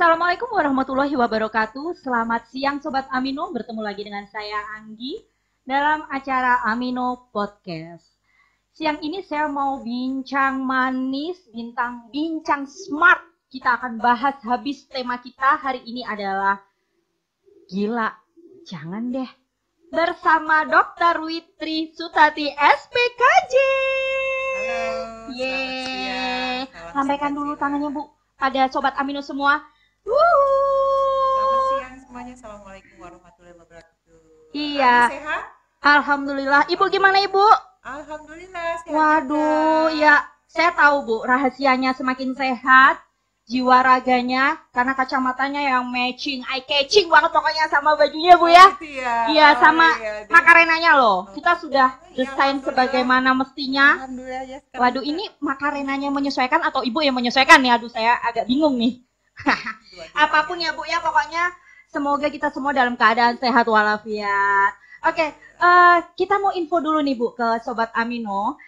Assalamualaikum warahmatullahi wabarakatuh. Selamat siang Sobat Amino, bertemu lagi dengan saya Anggi dalam acara Amino Podcast. Siang ini saya mau bincang manis, bintang bincang smart. Kita akan bahas habis tema kita hari ini adalah gila. Jangan deh. Bersama Dr. Witri Sutati SPKJ. Halo. Yeay. selamat dulu tangannya Bu pada Sobat Amino semua. Selamat siang semuanya. Assalamualaikum warahmatullahi wabarakatuh. Iya. Sehat? Alhamdulillah. Ibu gimana Ibu? Alhamdulillah sehat. Waduh, juga. ya saya tahu Bu, rahasianya semakin sehat, jiwa raganya karena kacamatanya yang matching, eye catching banget pokoknya sama bajunya Bu ya. Oh. Iya, Oh, sama iya. Jadi- Makarenanya loh. Kita sudah Ya, desain alhamdulillah. sebagaimana mestinya. Alhamdulillah ya. Waduh, ini makarenanya menyesuaikan atau Ibu yang menyesuaikan ya? Aduh, saya agak bingung nih. Apa pun ya Bu ya, pokoknya semoga kita semua dalam keadaan sehat walafiat. Oke, eh, kita mau info dulu nih Bu ke Sobat Amino.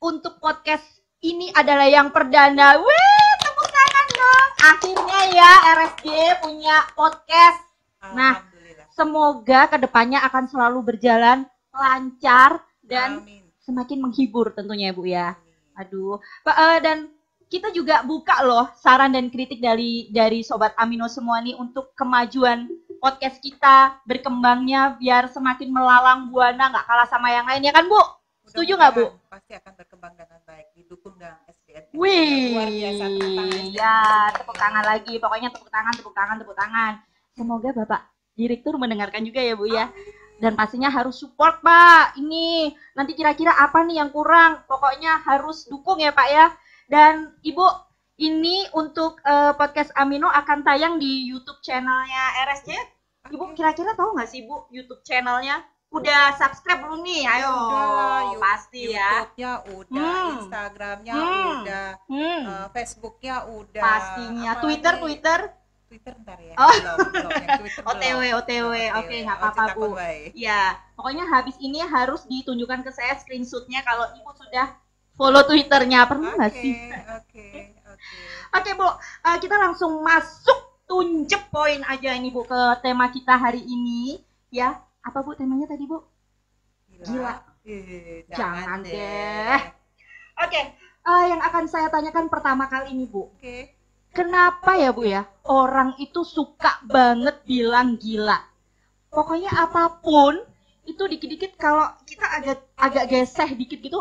Untuk podcast ini adalah yang perdana. Wih, tepuk tangan dong. Akhirnya ya RSG punya podcast. Nah. Semoga ke depannya akan selalu berjalan lancar dan Amin. semakin menghibur tentunya Bu ya. Aduh, Pak, eh, dan kita juga buka loh saran dan kritik dari dari sobat Amino semua nih untuk kemajuan podcast kita berkembangnya biar semakin melalang buana nggak kalah sama yang lain ya kan Bu? Setuju nggak, Bu? Pasti akan berkembang dengan baik. Didukung dengan SDM. Wih, Luar biasa. Ya tepuk tangan lagi, pokoknya tepuk tangan, tepuk tangan, tepuk tangan. Semoga Bapak Direktur mendengarkan juga ya Bu ya. Dan pastinya harus support Pak. Ini nanti kira-kira apa nih yang kurang? Pokoknya harus dukung ya Pak ya. Dan Ibu, ini untuk eh, podcast Amino akan tayang di YouTube channelnya RSJ. Ibu kira-kira tahu nggak sih Bu YouTube channelnya? Udah subscribe belum nih? Ayo, Udah, pasti ya. YouTube-nya udah, Hmm. Instagramnya Hmm. udah, Hmm, eh, Facebooknya udah. pastinya. Apalagi- Twitter, Twitter. Twitter ntar ya. Oh. Belum, belum. Twitter belum. OTW, OTW. Oke, nggak Oh, apa-apa Bu. Ya, pokoknya habis ini harus ditunjukkan ke saya screenshotnya kalau ibu sudah follow twitternya pernah nggak Oke, sih? oke, oke. Oke bu, Eh, kita langsung masuk tunjuk poin aja ini bu ke tema kita hari ini ya. Apa bu temanya tadi bu? Gila. Ih, Jangan deh. Oke, eh, yang akan saya tanyakan pertama kali ini bu, Oke. kenapa ya bu ya orang itu suka banget bilang gila? Pokoknya apa pun itu dikit-dikit kalau kita agak agak geseh dikit gitu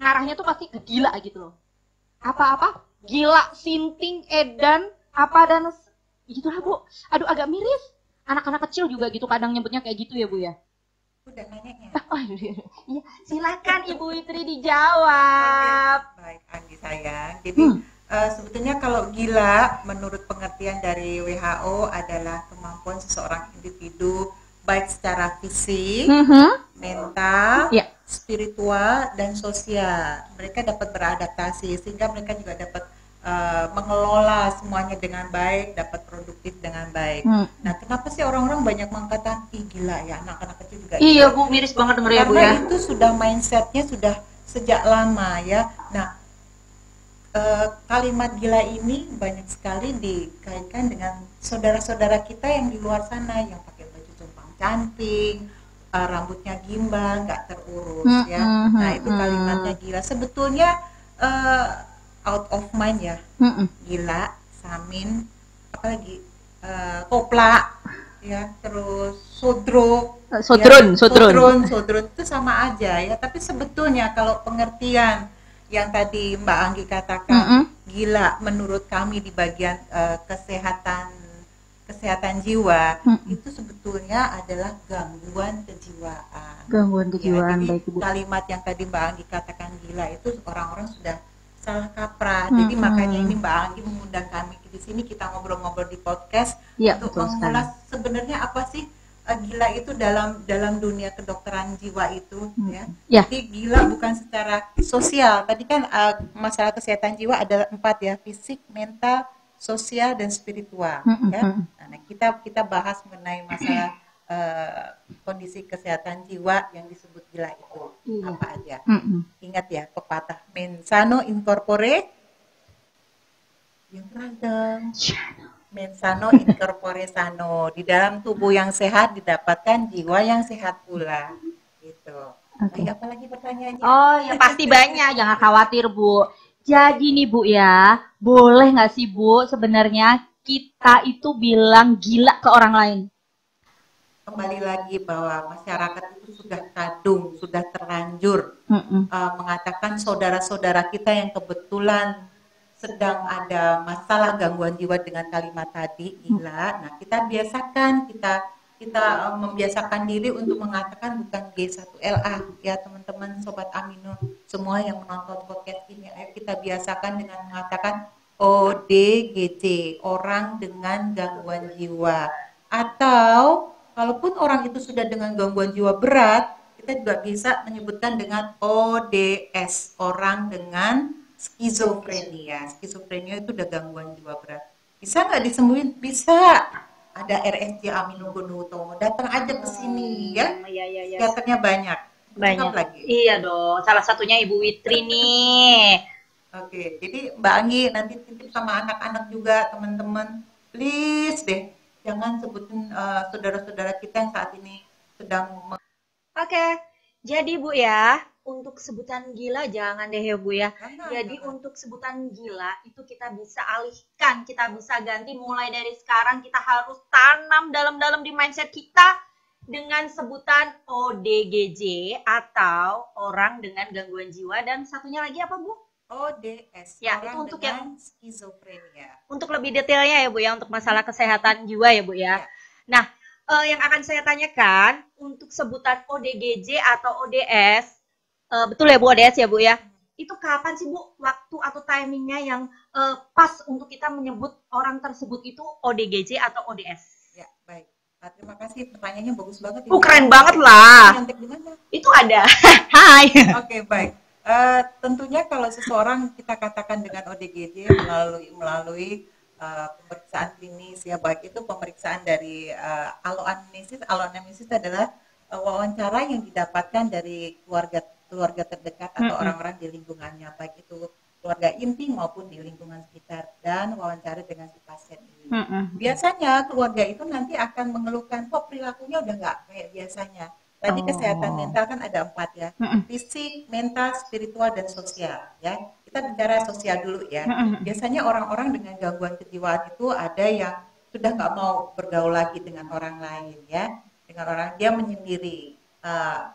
ngarahnya tuh pasti gila gitu loh. Apa-apa? Gila, sinting, edan, apa dan gitu lah bu. Aduh agak miris. Anak-anak kecil juga gitu kadang nyebutnya kayak gitu ya bu ya. Udah nanyanya. Oh, iya. Silakan Ibu Witri dijawab. Baik, Andi sayang. Jadi Hmm. eh, sebetulnya kalau gila menurut pengertian dari WHO adalah kemampuan seseorang individu baik secara fisik, Mhm. mental, Ya. spiritual dan sosial. Mereka dapat beradaptasi sehingga mereka juga dapat eh, mengelola semuanya dengan baik, dapat produktif dengan baik. Hmm. Nah, kenapa sih orang-orang banyak mengatakan ih gila ya anak-anak kecil juga Iya gila." Bu, miris banget denger ya Bu Karena ya. itu sudah mindsetnya sudah sejak lama ya. Nah, eh, kalimat gila ini banyak sekali dikaitkan dengan saudara-saudara kita yang di luar sana yang cantik, eh, rambutnya gimbal, nggak terurus Hmm, ya. hmm, Nah, hmm, itu hmm. kalimatnya gila. Sebetulnya eh, out of mind ya, Mm-mm. gila, samin, apalagi eh, kopla, ya, terus sodro, Sodron, Ya, sodron. sodron, sodron itu sama aja ya. Tapi sebetulnya kalau pengertian yang tadi Mbak Anggi katakan Mm-mm. gila menurut kami di bagian eh, kesehatan kesehatan jiwa Mm-mm. itu sebetulnya adalah gangguan kejiwaan. Gangguan Ya, kejiwaan jadi baik Ibu. kalimat yang tadi Mbak Anggi katakan gila itu orang-orang sudah salah kaprah. Hmm, Jadi makanya hmm. ini Mbak Anggi mengundang kami di sini kita ngobrol-ngobrol di podcast Iya, untuk mengulas sebenarnya apa sih eh, gila itu dalam dalam dunia kedokteran jiwa itu Hmm. ya. Ya. Jadi gila bukan secara sosial. Tadi kan eh, masalah kesehatan jiwa ada empat ya, fisik, mental, sosial dan spiritual ya. Nah, kita kita bahas mengenai masalah eh, kondisi kesehatan jiwa yang disebut gila itu Iya. apa aja. Ingat ya pepatah mensano incorpore yang ragam mensano incorpore sano. Di dalam tubuh yang sehat didapatkan jiwa yang sehat pula. Gitu. Oke. Baik, apa lagi pertanyaannya? Oh ya pasti banyak, jangan khawatir Bu. Jadi nih Bu ya, boleh nggak sih Bu sebenarnya kita itu bilang gila ke orang lain? Kembali lagi bahwa masyarakat itu sudah kadung, sudah terlanjur Mm-mm. uh, mengatakan saudara-saudara kita yang kebetulan sedang ada masalah gangguan jiwa dengan kalimat tadi gila. Nah, kita biasakan kita kita uh, membiasakan diri untuk mengatakan bukan G1LA ya teman-teman sobat Amino semua yang menonton podcast ini ayo kita biasakan dengan mengatakan ODGJ orang dengan gangguan jiwa. Atau kalaupun orang itu sudah dengan gangguan jiwa berat kita juga bisa menyebutkan dengan ODS orang dengan skizofrenia. Skizofrenia itu udah gangguan jiwa berat. Bisa nggak disembuhin? Bisa ada RSJ Aminugonutomo datang aja ke sini ya Iya iya iya. psikiaternya banyak Banyak. Cakep lagi Iya dong. Salah satunya Ibu Witri nih. Oke, jadi Mbak Anggi nanti titip sama anak-anak juga teman-teman, please deh jangan sebutin eh, saudara-saudara kita yang saat ini sedang Oke. Jadi Bu ya, untuk sebutan gila jangan deh ya Bu ya. Jangan, Jadi jangan. untuk sebutan gila itu kita bisa alihkan, kita bisa ganti mulai dari sekarang kita harus tanam dalam-dalam di mindset kita dengan sebutan ODGJ atau orang dengan gangguan jiwa dan satunya lagi apa Bu? ODS, Ya, orang itu untuk dengan skizofrenia. Untuk lebih detailnya ya Bu ya untuk masalah kesehatan jiwa ya Bu ya. Ya. Nah, eh, yang akan saya tanyakan untuk sebutan ODGJ atau ODS, eh, betul ya Bu ODS ya Bu ya? Itu kapan sih Bu waktu atau timingnya yang eh, pas untuk kita menyebut orang tersebut itu ODGJ atau ODS? Ya, baik. Nah, terima kasih pertanyaannya bagus banget. Oh, ini. keren banget lah. Nyontek di mana? Itu ada. Hai. Oke, baik. Eh, tentunya kalau seseorang kita katakan dengan ODGJ melalui melalui eh, pemeriksaan klinis ya baik itu pemeriksaan dari uh, aloanamnesis. Aloanamnesis adalah eh, wawancara yang didapatkan dari keluarga keluarga terdekat atau Mm-mm. orang-orang di lingkungannya baik itu keluarga inti maupun di lingkungan sekitar dan wawancara dengan si pasien ini. Biasanya keluarga itu nanti akan mengeluhkan kok perilakunya udah nggak kayak biasanya. Tadi Oh. kesehatan mental kan ada empat ya fisik, mental, spiritual, dan sosial. Ya, kita bicara sosial dulu ya. Biasanya orang-orang dengan gangguan kejiwaan itu ada yang sudah nggak mau bergaul lagi dengan orang lain ya, dengan orang dia menyendiri. Uh,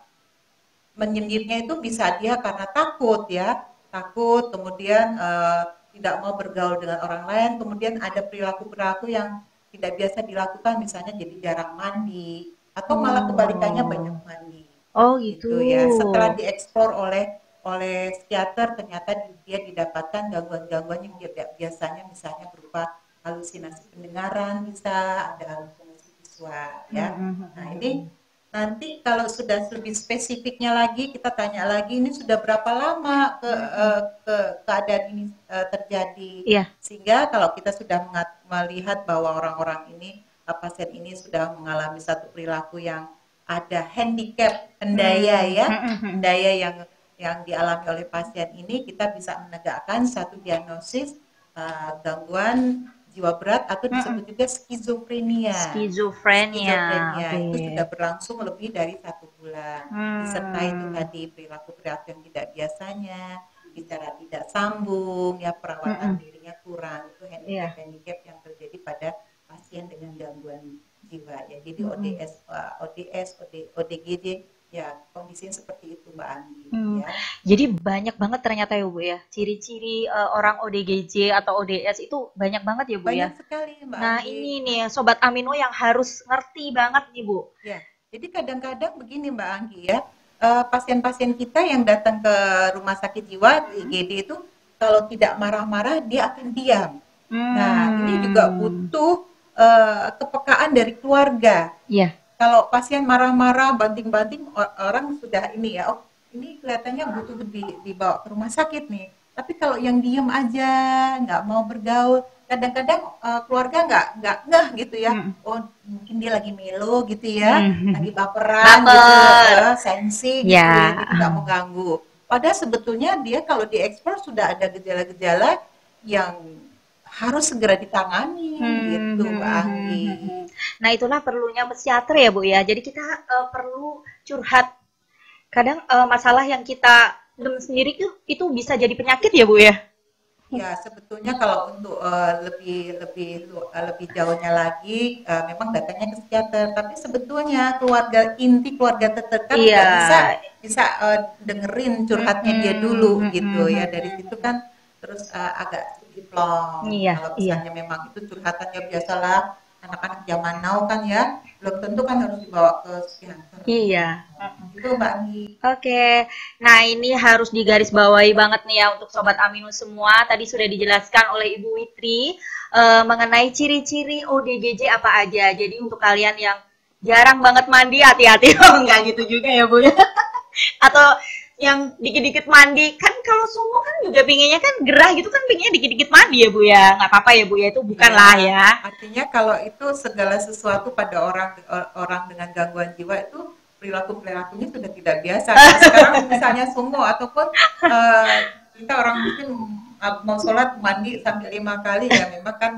menyendirinya itu bisa dia karena takut ya, takut, kemudian uh, tidak mau bergaul dengan orang lain, kemudian ada perilaku-perilaku yang tidak biasa dilakukan, misalnya jadi jarang mandi, atau malah kebalikannya Oh. banyak mandi. Oh gitu ya. Setelah dieksplor oleh oleh psikiater ternyata di- dia didapatkan gangguan-gangguan yang tidak biasanya misalnya berupa halusinasi pendengaran bisa ada halusinasi visual ya. Nah ini nanti kalau sudah lebih spesifiknya lagi kita tanya lagi ini sudah berapa lama ke, eh, ke keadaan ini eh, terjadi? Iya. sehingga kalau kita sudah melihat bahwa orang-orang ini eh, pasien ini sudah mengalami satu perilaku yang ada handicap hendaya ya hendaya yang yang dialami oleh pasien ini kita bisa menegakkan satu diagnosis eh, gangguan jiwa berat atau disebut juga skizofrenia. Skizofrenia. Skizofrenia itu Oke. sudah berlangsung lebih dari satu bulan. Hmm. Disertai itu tadi perilaku-perilaku yang tidak biasanya, bicara tidak sambung, ya perawatan dirinya kurang itu Iya. handicap-handicap yang terjadi pada pasien dengan gangguan jiwa ya. Jadi ODS, uh, ODS, OD, ODGJ ya kondisinya seperti itu Mbak Anggi Hmm. ya. Jadi banyak banget ternyata ya Bu ya. Ciri-ciri eh, orang ODGJ atau ODS itu banyak banget ya Bu ya. Banyak sekali Mbak Nah Anggi. ini nih Sobat Amino yang harus ngerti banget nih Bu. Ya, jadi kadang-kadang begini Mbak Anggi ya, eh, pasien-pasien kita yang datang ke rumah sakit jiwa IGD itu kalau tidak marah-marah dia akan diam. Nah, ini juga Hmm. butuh eh, kepekaan dari keluarga. Iya. Kalau pasien marah-marah, banting-banting, orang sudah ini ya, oh ini kelihatannya butuh di- dibawa ke rumah sakit nih. Tapi kalau yang diem aja, nggak mau bergaul, kadang-kadang eh, keluarga nggak nggak ngeh gitu ya. Hmm. Oh mungkin dia lagi melo gitu ya, Hmm. lagi baperan Baper. gitu, sensi gitu, Ya. ya, nggak mau ganggu. Padahal sebetulnya dia kalau diekspor sudah ada gejala-gejala yang harus segera ditangani Hmm, gitu hmm, Mbak hmm, Anggi. hmm, hmm. Nah, itulah perlunya psikiater ya, Bu ya. Jadi kita eh, perlu curhat. Kadang eh, masalah yang kita dem sendiri itu, itu bisa jadi penyakit ya, Bu ya. Ya, sebetulnya kalau untuk eh, lebih lebih eh, lebih jauhnya lagi, eh, memang datangnya ke psikiater. Tapi sebetulnya keluarga inti keluarga terdekat Iya. bisa bisa eh, dengerin curhatnya dia Mm-mm, dulu mm-mm, gitu ya. mm-mm. Dari situ kan terus eh, agak plong. Iya, Kalau iya. misalnya memang itu curhatannya biasalah anak-anak zaman now kan ya, belum tentu kan harus dibawa ke psikiater. Iya. Itu Mbak Anggi. Oke, nah ini harus digarisbawahi banget nih ya untuk Sobat Aminu semua. Tadi sudah dijelaskan oleh Ibu Witri eh, mengenai ciri-ciri ODGJ apa aja. Jadi untuk kalian yang jarang banget mandi, hati-hati. Oh, enggak gitu juga ya Bu ya. Atau yang dikit-dikit mandi, kan kalau semua kan juga pinginnya kan gerah gitu kan pinginnya dikit-dikit mandi ya Bu ya. Nggak apa-apa ya Bu ya, itu bukanlah ya. Artinya kalau itu segala sesuatu pada orang orang dengan gangguan jiwa itu perilaku perilakunya sudah tidak biasa. Kalau sekarang misalnya sungo ataupun eh, kita orang mungkin mau sholat mandi sampai lima kali ya memang kan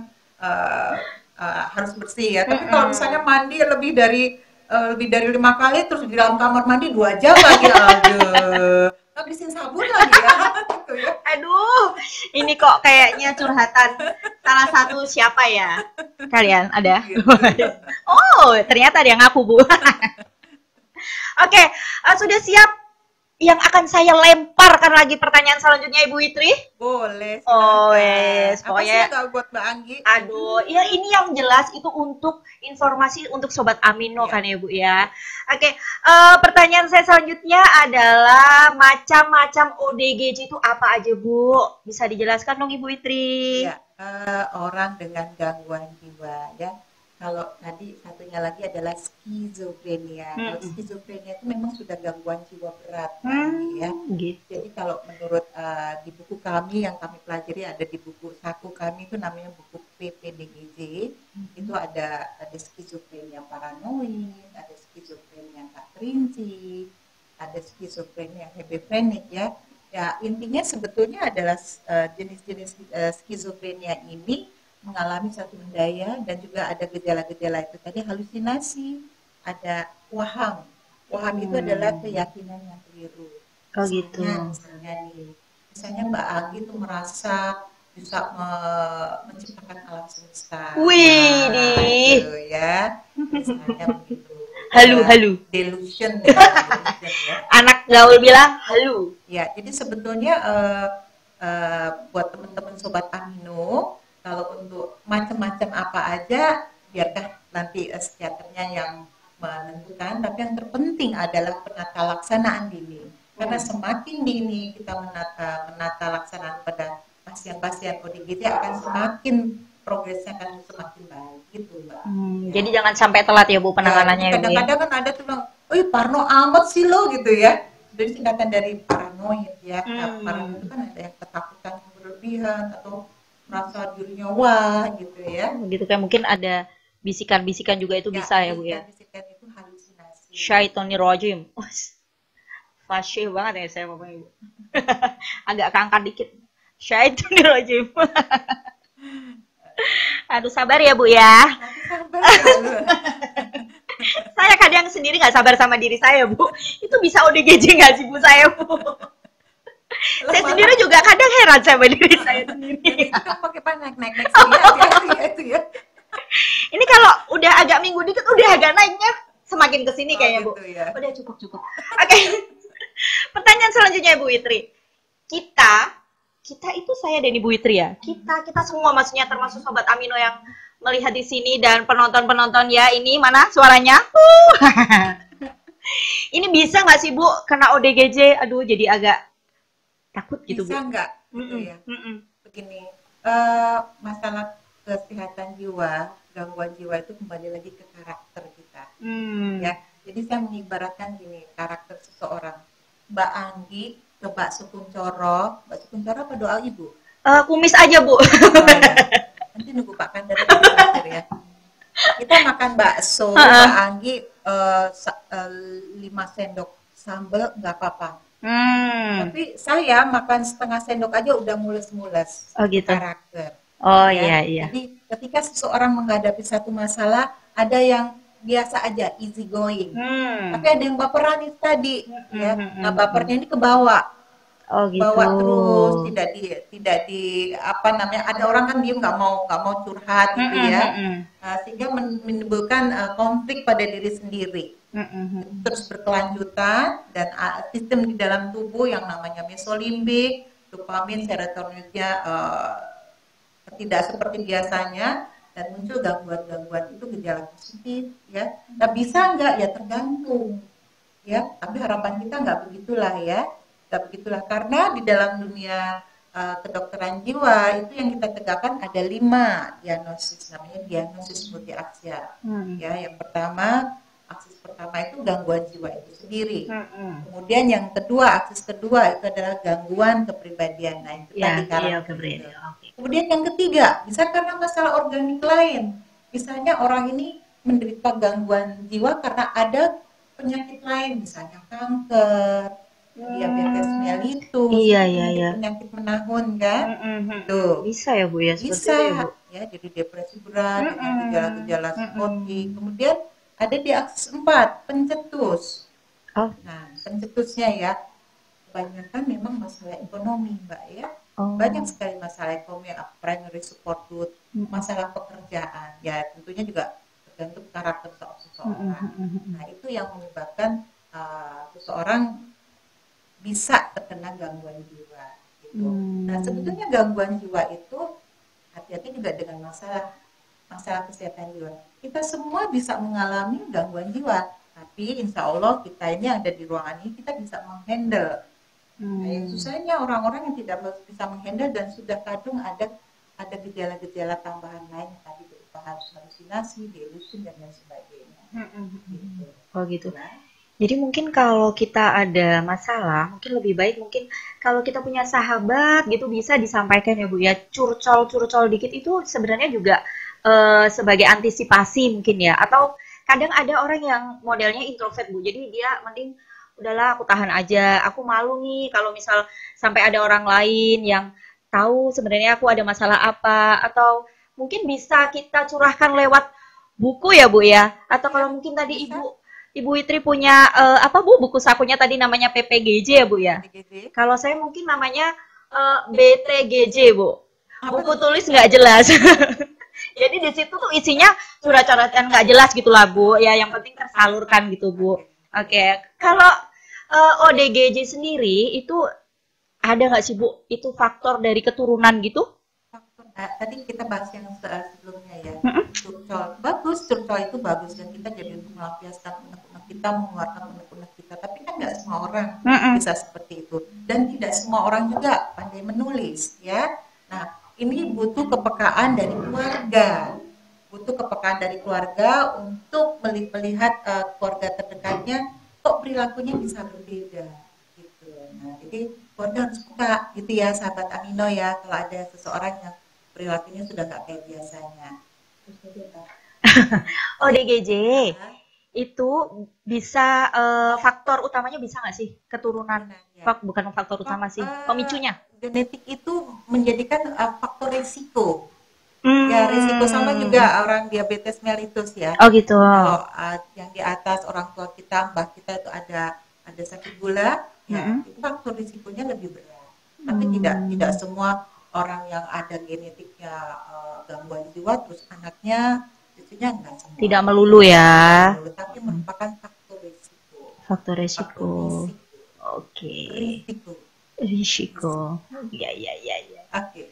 eh, eh, harus bersih ya. Tapi kalau misalnya mandi lebih dari eh, lebih dari lima kali terus di dalam kamar mandi dua jam lagi, aduh, habisin sabun lagi ya, gitu ya. Aduh, ini kok kayaknya curhatan salah satu siapa ya? Kalian ada? Oh, ternyata ada yang ngaku, Bu. Oke, eh, sudah siap yang akan saya lemparkan lagi pertanyaan selanjutnya Ibu Witri? Boleh. Oh, silakan. yes, Apa pokoknya- sih yang nggak buat Mbak Anggi? Aduh, ya ini yang jelas itu untuk informasi untuk Sobat Amino Iya. kan ya Bu ya. Oke, eh, pertanyaan saya selanjutnya adalah macam-macam ODGJ itu apa aja Bu? Bisa dijelaskan dong Ibu Witri? Ya, eh, orang dengan gangguan jiwa ya. Kalau tadi satunya lagi adalah skizofrenia. Kalau Mm-mm. skizofrenia itu memang sudah gangguan jiwa berat Hmm, ya. gitu. Jadi kalau menurut eh, di buku kami yang kami pelajari ada di buku saku kami itu namanya buku PPDGJ. Itu ada ada skizofrenia paranoid, ada skizofrenia tak terinci, ada skizofrenia hebephonik ya. Ya intinya sebetulnya adalah eh, jenis-jenis eh, skizofrenia ini mengalami satu daya dan juga ada gejala-gejala itu tadi halusinasi, ada waham. Waham itu Hmm. adalah keyakinan yang keliru. Oh gitu. Misalnya, misalnya nih, misalnya Mbak Agi itu merasa bisa me- menciptakan alam semesta. Wih, Nah, di. gitu ya. Misalnya begitu. Halu, Ya, halu. Delusion, ya, delusion ya. Anak gaul bilang halu. Ya, jadi sebetulnya eh, eh, buat teman-teman sobat Amino, kalau untuk macam-macam apa aja, biarkah nanti eh, psikiaternya yang menentukan. Tapi yang terpenting adalah penata laksanaan dini. Karena semakin dini kita menata menata laksanaan pada pasien-pasien ODGJ akan semakin progresnya akan semakin baik gitu mbak. Hmm, jadi jangan sampai telat ya Bu penanganannya Ya, Ibu ya. kadang-kadang kan ada tuh bilang, oh parno amat sih lo gitu ya. Jadi singkatan dari paranoid ya. Nah, Hmm. paranoid itu kan ada yang ketakutan berlebihan atau merasa dirinya wah gitu ya. Gitu kan mungkin ada bisikan-bisikan juga itu bisa ya Bu ya. Bisikan itu halusinasi. Syaitoni rojim. Fasih banget ya saya ngomong ibu. Agak keangkat dikit. Syaitoni rojim. Aduh sabar ya bu ya. Sabar ya. Saya kadang sendiri nggak sabar sama diri saya bu. Itu bisa ODGJ nggak sih bu saya bu? Saya sendiri juga kadang heran sama diri saya sendiri. Kan pakai naik naik naik sini ya itu ya. Ini kalau udah agak minggu dikit udah agak naiknya semakin ke sini kayaknya bu. Oh, gitu ya. Udah cukup cukup. Oke. Pertanyaan selanjutnya Bu Witri. Kita kita itu saya dan Ibu Witri ya. Kita kita semua maksudnya termasuk sobat Amino yang melihat di sini dan penonton-penonton ya ini mana suaranya? Uh. ini bisa nggak sih Bu kena ODGJ? Aduh jadi agak takut gitu Bisa Bu. nggak? Ya. begini eh, masalah kesehatan jiwa gangguan jiwa itu kembali lagi ke karakter kita Hmm. ya jadi saya mengibaratkan gini karakter seseorang Mbak Anggi ke Mbak Sukuncoro Mbak Sukuncoro apa doa ibu Eh, kumis aja Bu. Oh, ya. nanti nunggu Pak Kandar ya kita makan bakso Ha-ha. Mbak Anggi sa- eh, lima sendok sambal nggak apa-apa Hmm. Tapi saya makan setengah sendok aja udah mules-mules Oh gitu. karakter Oh ya. iya iya. Jadi ketika seseorang menghadapi satu masalah, ada yang biasa aja easy going. Hmm. Tapi ada yang baperan itu tadi, ya. Hmm, hmm, Nah, hmm, bapernya ini ke bawah, Oh gitu. bawa terus, tidak di tidak di apa namanya? Ada orang kan dia nggak mau nggak mau curhat Hmm, gitu hmm, ya. hmm, hmm. Nah, sehingga men- menimbulkan uh, konflik pada diri sendiri. Hmm, hmm, hmm. Terus berkelanjutan dan uh, sistem di dalam tubuh yang namanya mesolimbik, dopamin, serotoninnya uh, tidak seperti biasanya dan muncul gangguan-gangguan itu gejala positif ya. Nah bisa nggak ya tergantung ya. Tapi harapan kita nggak begitulah ya, nggak begitulah karena di dalam dunia uh, kedokteran jiwa itu yang kita tegakkan ada lima diagnosis namanya diagnosis multi aksia Hmm. ya. Yang pertama pertama itu gangguan jiwa itu sendiri. Hmm, hmm. Kemudian yang kedua, aksis kedua itu adalah gangguan kepribadian. Nah, itu Ya, tadi iya. Oke. Kemudian yang ketiga, bisa karena masalah organik lain. Misalnya orang ini menderita gangguan jiwa karena ada penyakit lain, misalnya kanker, diabetes mellitus, Hmm. Iya, iya, penyakit- iya. penyakit menahun kan. Hmm, hmm, hmm. Tuh. Bisa ya Bu ya seperti Bisa itu ya Bu. ya, jadi depresi berat dengan Mm-mm. gejala-gejala Mm-mm. psikotik. Kemudian ada di akses 4, pencetus. Oh. Nah, pencetusnya ya, kebanyakan memang masalah ekonomi, Mbak ya. Oh. Banyak sekali masalah ekonomi, primary support Mm. masalah pekerjaan. Ya, tentunya juga tergantung karakter se- seseorang. Nah, itu yang menyebabkan uh, seseorang bisa terkena gangguan jiwa. Gitu. Hmm. Nah, sebetulnya gangguan jiwa itu hati-hati juga dengan masalah masalah kesehatan jiwa. Kita semua bisa mengalami gangguan jiwa, tapi insya Allah kita ini yang ada di ruangan ini kita bisa menghandle. Nah, yang Hmm. susahnya orang-orang yang tidak bisa menghandle dan sudah kadung ada ada gejala-gejala tambahan lain tadi berupa halus- halusinasi, delusi dan lain sebagainya. Hmm, hmm, hmm. Gitu. Oh gitu. Ya. Jadi mungkin kalau kita ada masalah, mungkin lebih baik mungkin kalau kita punya sahabat gitu bisa disampaikan ya Bu ya. Curcol-curcol dikit itu sebenarnya juga eh, sebagai antisipasi mungkin ya. Atau kadang ada orang yang modelnya introvert Bu. Jadi dia mending udahlah aku tahan aja. Aku malu nih kalau misal sampai ada orang lain yang tahu sebenarnya aku ada masalah apa atau mungkin bisa kita curahkan lewat buku ya Bu ya. Atau kalau mungkin tadi bisa. Ibu Ibu Witri punya eh, apa Bu buku sakunya tadi namanya PPGJ ya Bu ya. Kalau saya mungkin namanya eh, BTGJ Bu. Apa Buku tulis nggak jelas. Jadi di situ tuh isinya surat-suratan nggak jelas gitu lah Bu. Ya yang penting tersalurkan gitu Bu. Oke. Kalau eh, ODGJ sendiri itu ada nggak sih Bu? Itu faktor dari keturunan gitu? faktor nah, tadi kita bahas yang se- sebelumnya ya curcol bagus curcol itu bagus dan kita jadi untuk melampiaskan unek-unek kita mengeluarkan unek-unek kita tapi kan nggak semua orang bisa seperti itu dan tidak semua orang juga pandai menulis ya nah ini butuh kepekaan dari keluarga. Butuh kepekaan dari keluarga untuk meli- melihat eh, keluarga terdekatnya kok perilakunya bisa berbeda gitu. Nah jadi keluarga harus peka gitu ya sahabat Amino ya kalau ada seseorang yang perilakunya sudah nggak kayak biasanya. ODGJ Nah, itu bisa eh, faktor utamanya bisa nggak sih keturunan? ya. Fak- bukan faktor utama sih, Eh, pemicunya. genetik itu menjadikan uh, faktor risiko Hmm. ya risiko sama juga orang diabetes mellitus ya Oh gitu. kalau uh, yang di atas orang tua kita mbah kita itu ada ada sakit gula ya Mm-mm. itu faktor risikonya lebih berat tapi Hmm. tidak tidak semua orang yang ada genetiknya uh, gangguan jiwa terus anaknya cucunya enggak semua Tidak melulu ya. tapi merupakan faktor risiko Faktor resiko. risiko Oke. risiko Risiko. Ya ya ya ya. oke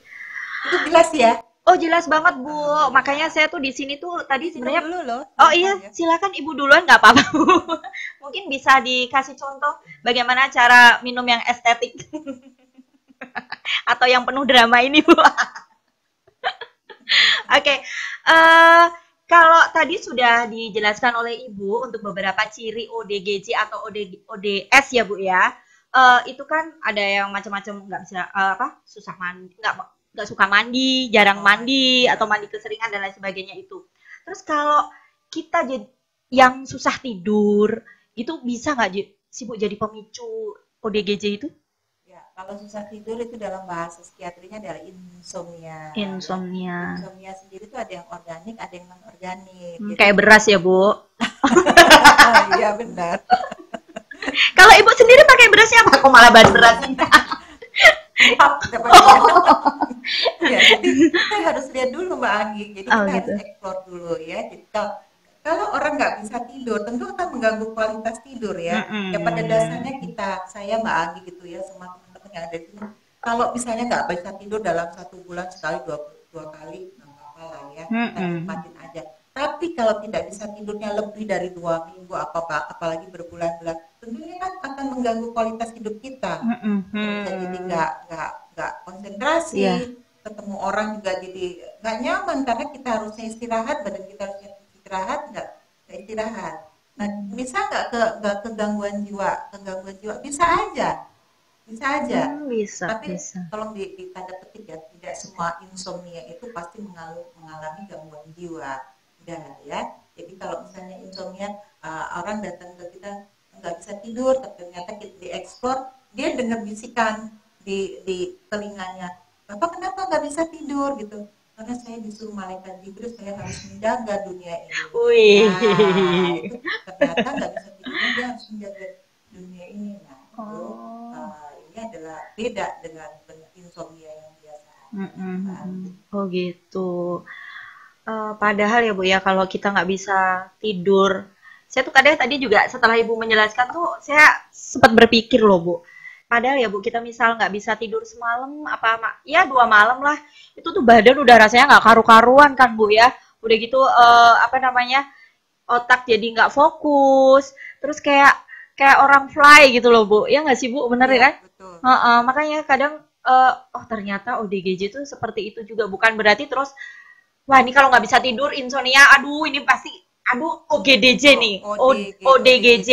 itu jelas ya Oh jelas banget Bu. Makanya saya tuh di sini tuh tadi sebenarnya dulu loh Oh iya, Ya. silakan Ibu duluan nggak apa-apa. Bu. Mungkin bisa dikasih contoh bagaimana cara minum yang estetik atau yang penuh drama ini, Bu. Oke, eh, kalau tadi sudah dijelaskan oleh Ibu untuk beberapa ciri ODGJ atau OD, ODS ya Bu ya, Eh, itu kan ada yang macam-macam nggak bisa eh, apa susah mandi, nggak nggak suka mandi, jarang mandi atau mandi keseringan dan lain sebagainya itu. Terus kalau kita jadi yang susah tidur, itu bisa nggak sih Bu jadi pemicu ODGJ itu? Kalau susah tidur itu dalam bahasa psikiatrinya adalah insomnia. Insomnia. Insomnia sendiri itu ada yang organik, ada yang non organik. Hmm, kayak beras ya bu. Iya benar. Kalau ibu sendiri pakai berasnya apa? Kok malah bahan beras? ya, jadi kita harus lihat dulu Mbak Anggi. Jadi Oh, kita gitu. harus explore dulu ya. Jadi kalau, kalau orang nggak bisa tidur, tentu akan mengganggu kualitas tidur ya. Mm-mm. Ya pada dasarnya kita, saya Mbak Anggi gitu ya, semua yang ada sini. Kalau misalnya nggak bisa tidur dalam satu bulan sekali dua, dua kali, nggak apa-apa lah ya. Kita Mm-mm. nikmatin aja. Tapi kalau tidak bisa tidurnya lebih dari dua minggu, apa apalagi berbulan-bulan, tentunya kan akan mengganggu kualitas hidup kita Mm-mm. bisa jadi nggak nggak nggak konsentrasi Iya. ketemu orang juga jadi nggak nyaman karena kita harusnya istirahat badan kita harusnya istirahat nggak nggak istirahat nah bisa nggak ke nggak kegangguan jiwa kegangguan jiwa bisa aja bisa aja. Hmm, bisa, tapi bisa. tolong di, di tanda petik ya tidak semua insomnia itu pasti mengalami, mengalami gangguan jiwa. Tidak ya? Jadi kalau misalnya insomnia uh, orang datang ke kita nggak bisa tidur tapi ternyata kita dieksplor dia dengar bisikan di di telinganya. Bapak kenapa nggak bisa tidur gitu? Karena saya disuruh malaikat Jibril saya harus menjaga dunia ini. Wih. Nah, itu ternyata nggak bisa tidur dia harus menjaga dunia ini. Nah itu Oh. uh, adalah beda dengan insomnia yang biasa Mm-mm. Oh gitu. Eh, padahal ya Bu ya kalau kita nggak bisa tidur, saya tuh kadang tadi juga setelah Ibu menjelaskan tuh saya sempat berpikir loh Bu. Padahal ya Bu kita misal nggak bisa tidur semalam apa ya dua malam lah, itu tuh badan udah rasanya nggak karu-karuan kan Bu ya. Udah gitu eh, apa namanya otak jadi nggak fokus, terus kayak kayak orang fly gitu loh Bu. Ya nggak sih Bu, bener ya? kan? betul. Heeh, makanya kadang eh, oh ternyata ODGJ itu seperti itu juga. Bukan berarti terus wah ini kalau nggak bisa tidur insomnia aduh ini pasti aduh OGDJ nih. O- ODGJ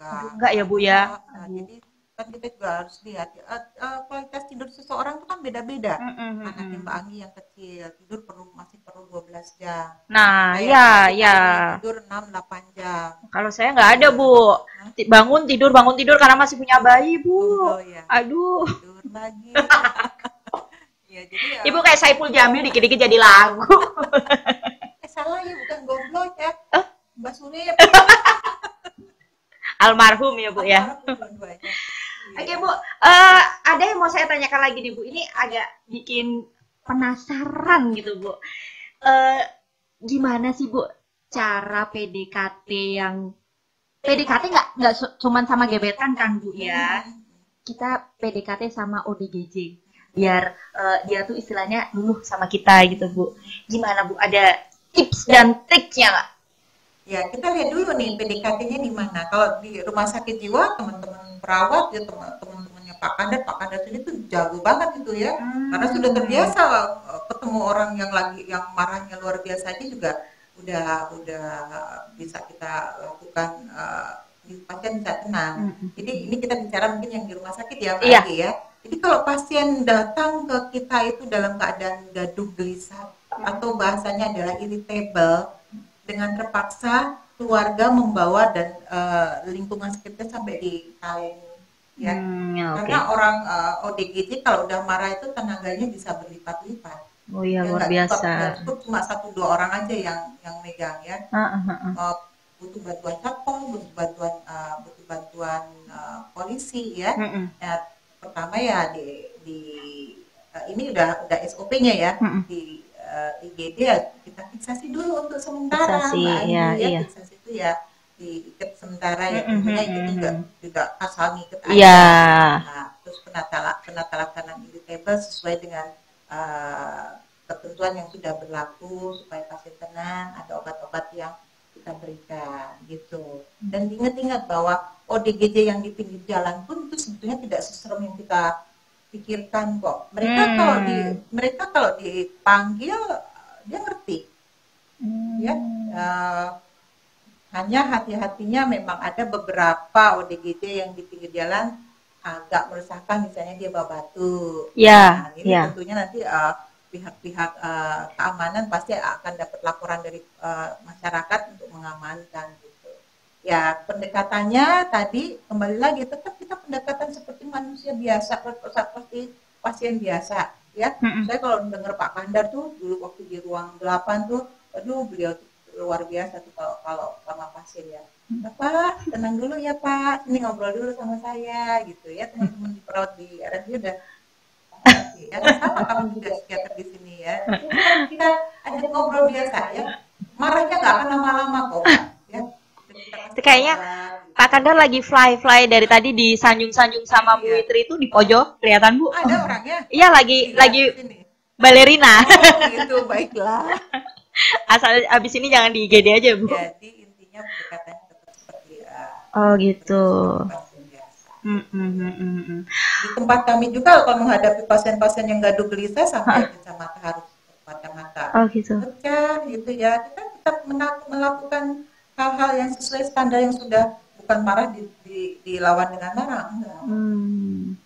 enggak. Enggak ya Bu ya. Nah, jadi kan kita juga harus lihat ya, eh, eh, kualitas tidur seseorang itu kan beda-beda. Mm-mm, anaknya mm-mm. Mbak Anggi yang kecil tidur perlu masih perlu 12 jam. Nah ya ya tidur 6 8 jam. Kalau saya nggak ada Bu. Ti- bangun tidur bangun tidur karena masih punya bayi Bu. Oh ya aduh. Tidur lagi. Ya jadi ya, Ibu kayak Saipul Jamil dikit-dikit jadi lagu. Eh salah ya bukan goblok ya. Mbak Surip almarhum ya Bu ya. Dua-duanya. Oke. Bu, Eh, ada yang mau saya tanyakan lagi nih Bu. Ini agak bikin penasaran gitu Bu. Eh, gimana sih Bu cara PDKT yang PDKT nggak nggak cuman sama gebetan kan Bu ya? Kita PDKT sama ODGJ biar eh, dia tuh istilahnya luluh sama kita gitu Bu. Gimana Bu? Ada tips dan triknya nggak? Ya, kita lihat dulu nih PDKT-nya di mana. Kalau di rumah sakit jiwa, teman-teman perawat ya teman- teman-temannya Pak Kandat, Pak Kandat ini tuh jago banget itu ya. Karena sudah terbiasa eh, ketemu orang yang lagi yang marahnya luar biasa aja juga udah udah bisa kita lakukan eh, pasien bisa tenang. Mm-mm. Jadi ini kita bicara mungkin yang di rumah sakit ya, Mbak Iya. Ya. Jadi kalau pasien datang ke kita itu dalam keadaan gaduh gelisah atau bahasanya adalah irritable, dengan terpaksa keluarga membawa dan eh, lingkungan sekitar sampai ditangani ya. Hmm, ya, oke. Karena orang eh, ODGJ kalau udah marah itu tenaganya bisa berlipat-lipat. Oh iya Ya, luar biasa. cukup cuma satu dua orang aja yang yang megang ya. Ah, ah. Eh, butuh bantuan satpol, butuh bantuan eh, butuh bantuan eh, polisi ya. Mm-mm. Ya, pertama ya di, di eh, ini udah udah SOP-nya ya Mm-mm. di eh, IGD ya kita fiksasi dulu untuk sementara Fiksasi, Mbak Andi, ya, ya iya. fiksasi itu ya diikat sementara ya Mm-mm, tentunya itu juga juga asal ngikat aja. Iya. Nah, terus penata penata laksanaan irritable sesuai dengan eh, ketentuan yang sudah berlaku supaya pasien tenang ada obat-obat yang kita berikan gitu dan ingat-ingat bahwa ODGJ yang di pinggir jalan pun itu sebetulnya tidak seserem yang kita pikirkan kok mereka Hmm. kalau di mereka kalau dipanggil dia ngerti ya Eh, hanya hati-hatinya memang ada beberapa ODGJ yang di pinggir jalan agak meresahkan misalnya dia bawa batu Ya, Nah, ini ya. tentunya nanti eh, pihak-pihak eh, keamanan pasti akan dapat laporan dari eh, masyarakat untuk mengamankan gitu. Ya pendekatannya tadi kembali lagi tetap kita pendekatan seperti manusia biasa seperti pasien biasa ya. Mm-mm. saya kalau dengar Pak Kandar tuh dulu waktu di ruang 8 tuh aduh beliau tuh luar biasa tuh kalau kalau sama pasien ya. Nah, Pak tenang dulu ya Pak. Ini ngobrol dulu sama saya gitu ya. Teman-teman di perawat di RSJ udah ya. Sama kamu juga psikiater di sini ya. Kita ada ngobrol biasa ya. Marahnya nggak akan lama-lama kok Pak. Kasih Kayaknya. Pak Kandar lagi fly-fly dari tadi disanjung-sanjung sama Bu Iya. Witri itu di pojok, kelihatan Bu? ada orangnya Iya lagi Iya, lagi sini. balerina. Oh, gitu baiklah Asal abis ini jangan di IGD aja Bu. jadi intinya pendekatannya tetap seperti uh, Oh gitu. Mm, mm, mm, di tempat kami juga kalau menghadapi pasien-pasien yang gaduh gelisah sampai kacamata harus kacamata Oh gitu. pecah gitu ya kita tetap melakukan hal-hal yang sesuai standar yang sudah bukan marah di, di- dilawan dengan marah enggak Hmm.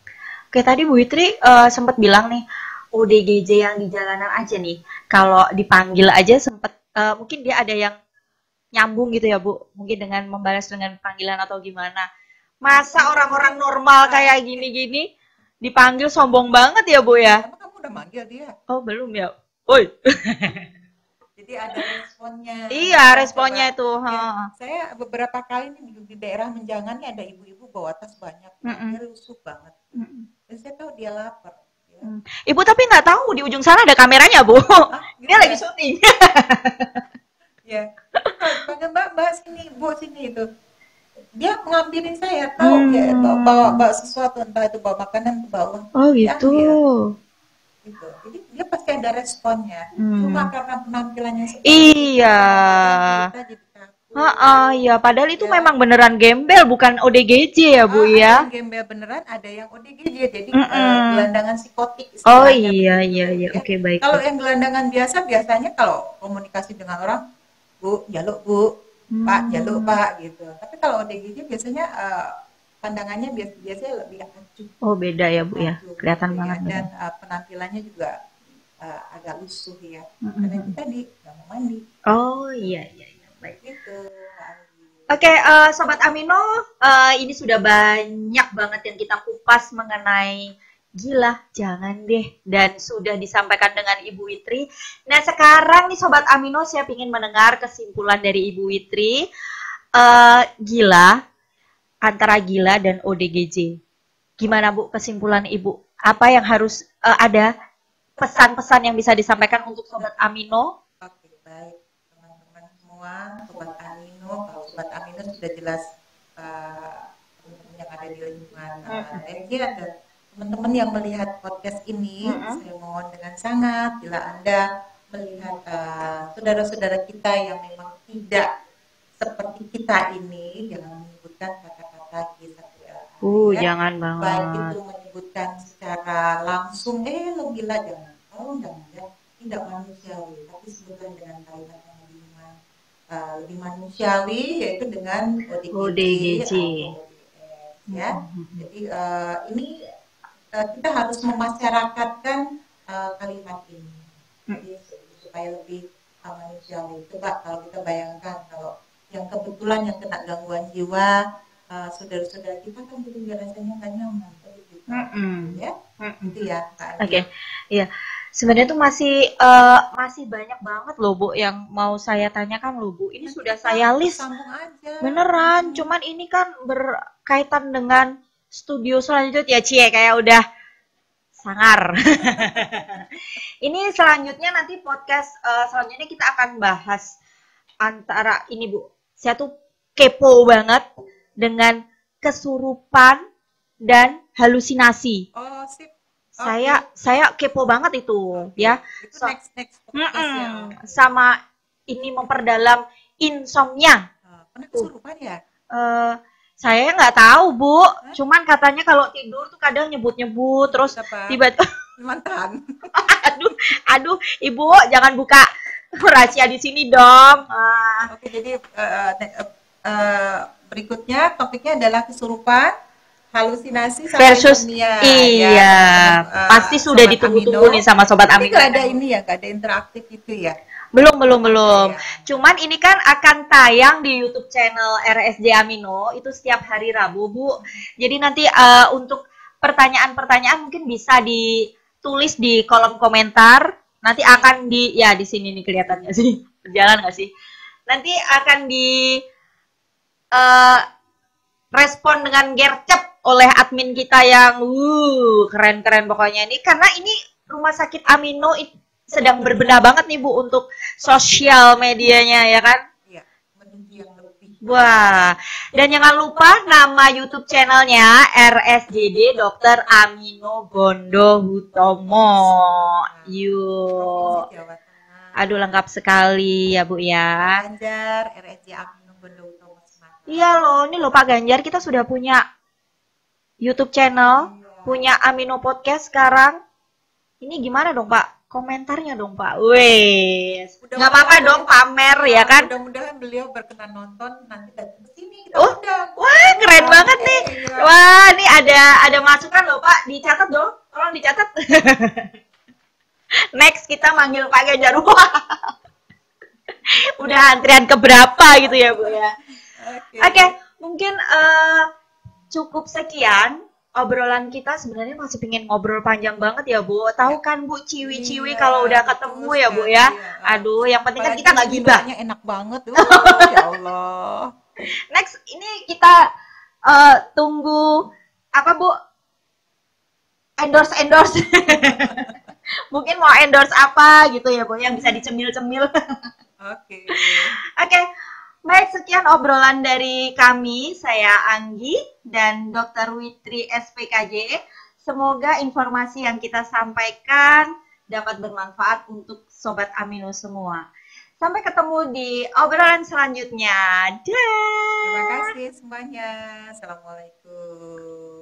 Oke tadi Bu Witri eh, sempat bilang nih ODGJ yang di jalanan aja nih. Kalau dipanggil aja sempat eh, mungkin dia ada yang nyambung gitu ya Bu. Mungkin dengan membalas dengan panggilan atau gimana. Masa orang-orang normal kayak gini-gini dipanggil sombong banget ya Bu ya? Emang kamu udah manggil dia Oh belum ya. Woi. jadi ada responnya Iya responnya Coba. itu. Ya, saya beberapa kali nih di, di daerah menjangan nih ada ibu-ibu bawa tas banyak Mm-mm. dia lusuh banget Mm-mm. dan saya tahu dia lapar ya. Hmm. Ibu tapi nggak tahu di ujung sana ada kameranya Bu. Ah, gitu Dia ya? lagi syuting. ya panggil mbak mbak sini bu sini itu dia mengambilin saya tahu Hmm. ya bawa, bawa, bawa sesuatu entah itu bawa makanan ke bawah Oh gitu. Gitu jadi dia pasti ada responnya Hmm. cuma karena penampilannya seperti Iya. kita jadi takut Ah, ya padahal itu Ya. memang beneran gembel bukan ODGJ ya Bu Ah, ya. ada yang gembel beneran ada yang ODGJ jadi Mm-mm. eh, gelandangan psikotik Oh istilahnya iya begitu, iya iya ya. oke baik. kalau yang gelandangan biasa biasanya kalau komunikasi dengan orang bu jaluk bu Pak Hmm. jaluk Pak gitu. Tapi kalau ODGJ biasanya eh, pandangannya biasa biasanya lebih acuh. Oh beda ya Bu ya. acuh Kelihatan gitu banget. Dan eh, penampilannya juga eh, agak lusuh ya. Mm-mm. Karena itu tadi nggak mau mandi Oh iya iya iya baik. gitu. Mbak Anggi. Oke, eh, Sobat Amino, eh, ini sudah banyak banget yang kita kupas mengenai gila, jangan deh, dan sudah disampaikan dengan Ibu Witri. Nah, sekarang nih Sobat Amino, saya ingin mendengar kesimpulan dari Ibu Witri. Eh, gila, antara gila dan ODGJ. Gimana Bu kesimpulan Ibu? Apa yang harus eh, ada pesan-pesan yang bisa disampaikan untuk Sobat Amino? Oke baik teman-teman semua sobat Amino kalau sobat Amino sudah jelas teman-teman yang ada di lingkungan uh, RJ dan teman-teman yang melihat podcast ini Mm-mm. saya mohon dengan sangat bila anda melihat eh, saudara-saudara kita yang memang tidak seperti kita ini jangan Uh, ya. jangan baik banget. itu menyebutkan secara langsung. Eh lo gila jangan. Kalau jangan ya. Tidak manusiawi tapi sebutkan dengan kalimat yang lebih eh, lebih manusiawi yaitu dengan ODGJ, ODGJ. atau ODS, ya. Jadi eh, ini eh, kita harus memasyarakatkan eh, kalimat ini. Jadi su- supaya lebih eh, manusiawi. Coba kalau kita bayangkan kalau yang kebetulan yang kena gangguan jiwa eh, saudara-saudara kita kan jadi rasanya nggak nyaman gitu. Mm-mm. ya Mm-mm. itu ya Kak Oke, Andi. iya. Sebenarnya tuh masih eh, masih banyak banget loh Bu yang mau saya tanyakan loh Bu. Ini Nanti sudah saya list sambung aja beneran. Hmm. Cuman ini kan berkaitan dengan studio selanjutnya Cie kayak udah sangar. ini selanjutnya nanti podcast eh, selanjutnya kita akan bahas antara ini Bu. Saya tuh kepo banget dengan kesurupan dan halusinasi. Oh sip. Saya saya kepo banget itu Oke. ya. itu So- next next podcast ya. Mm-mm. sama ini memperdalam insomnia. Ah, pernah kesurupan ya? Eh, saya nggak tahu bu. Cuman katanya kalau tidur tuh kadang nyebut-nyebut terus apa tiba mantan. Aduh aduh ibu jangan buka rahasia di sini dong. Ah, oke jadi ne- eh, eh, berikutnya topiknya adalah kesurupan halusinasi sama versus insomnia, iya ya, eh, pasti sudah Sobat ditunggu-tunggu nih sama sobat Amino nggak ada ini ya nggak ada interaktif itu ya belum belum belum Iya. Cuman ini kan akan tayang di YouTube channel RSJ Amino itu setiap hari Rabu, Bu. Jadi nanti eh, untuk pertanyaan-pertanyaan mungkin bisa ditulis di kolom komentar. Nanti akan di ya di sini nih kelihatannya sih. Berjalan nggak sih? Nanti akan di uh, respon dengan gercep oleh admin kita yang uh keren-keren pokoknya ini karena ini rumah sakit Amino sedang berbenah banget nih Bu untuk sosial medianya ya kan? Wah, dan jangan lupa nama YouTube channelnya RSJD Dr. Amino Bondo Hutomo. Yuk. Aduh lengkap sekali ya Bu ya. Ganjar RSJ Amino Bondo Hutomo. Iya loh, ini loh Pak Ganjar kita sudah punya YouTube channel, iya. punya Amino Podcast sekarang. Ini gimana dong Pak? komentarnya dong Pak. Wes. Nggak apa-apa dong pamer ya kan. Mudah-mudahan beliau berkenan nonton nanti datang ke sini kita oh, undang. Wah, keren banget nih. Iya. Wah, ini ada ada masukan loh Pak. Dicatat dong. Tolong dicatat. Next kita manggil Pak Ganjar. Udah antrian ke berapa gitu ya, Bu ya. Oke, okay. okay, mungkin uh, cukup sekian obrolan kita sebenarnya masih pengen ngobrol panjang banget ya Bu. Tahu kan Bu ciwi-ciwi iya, kalau udah ketemu ya Bu ya. Iya. Aduh, yang penting kan kita nggak gibah. enak banget. Uh, ya Allah. Next, ini kita uh, tunggu apa Bu? Endorse endorse. Mungkin mau endorse apa gitu ya Bu yang bisa dicemil-cemil. Oke. Oke. Okay. Oke. Okay. Baik, sekian obrolan dari kami. Saya Anggi dan Dr. Witri SPKJ. Semoga informasi yang kita sampaikan dapat bermanfaat untuk Sobat Amino semua. Sampai ketemu di obrolan selanjutnya. Dah. Terima kasih semuanya. Assalamualaikum.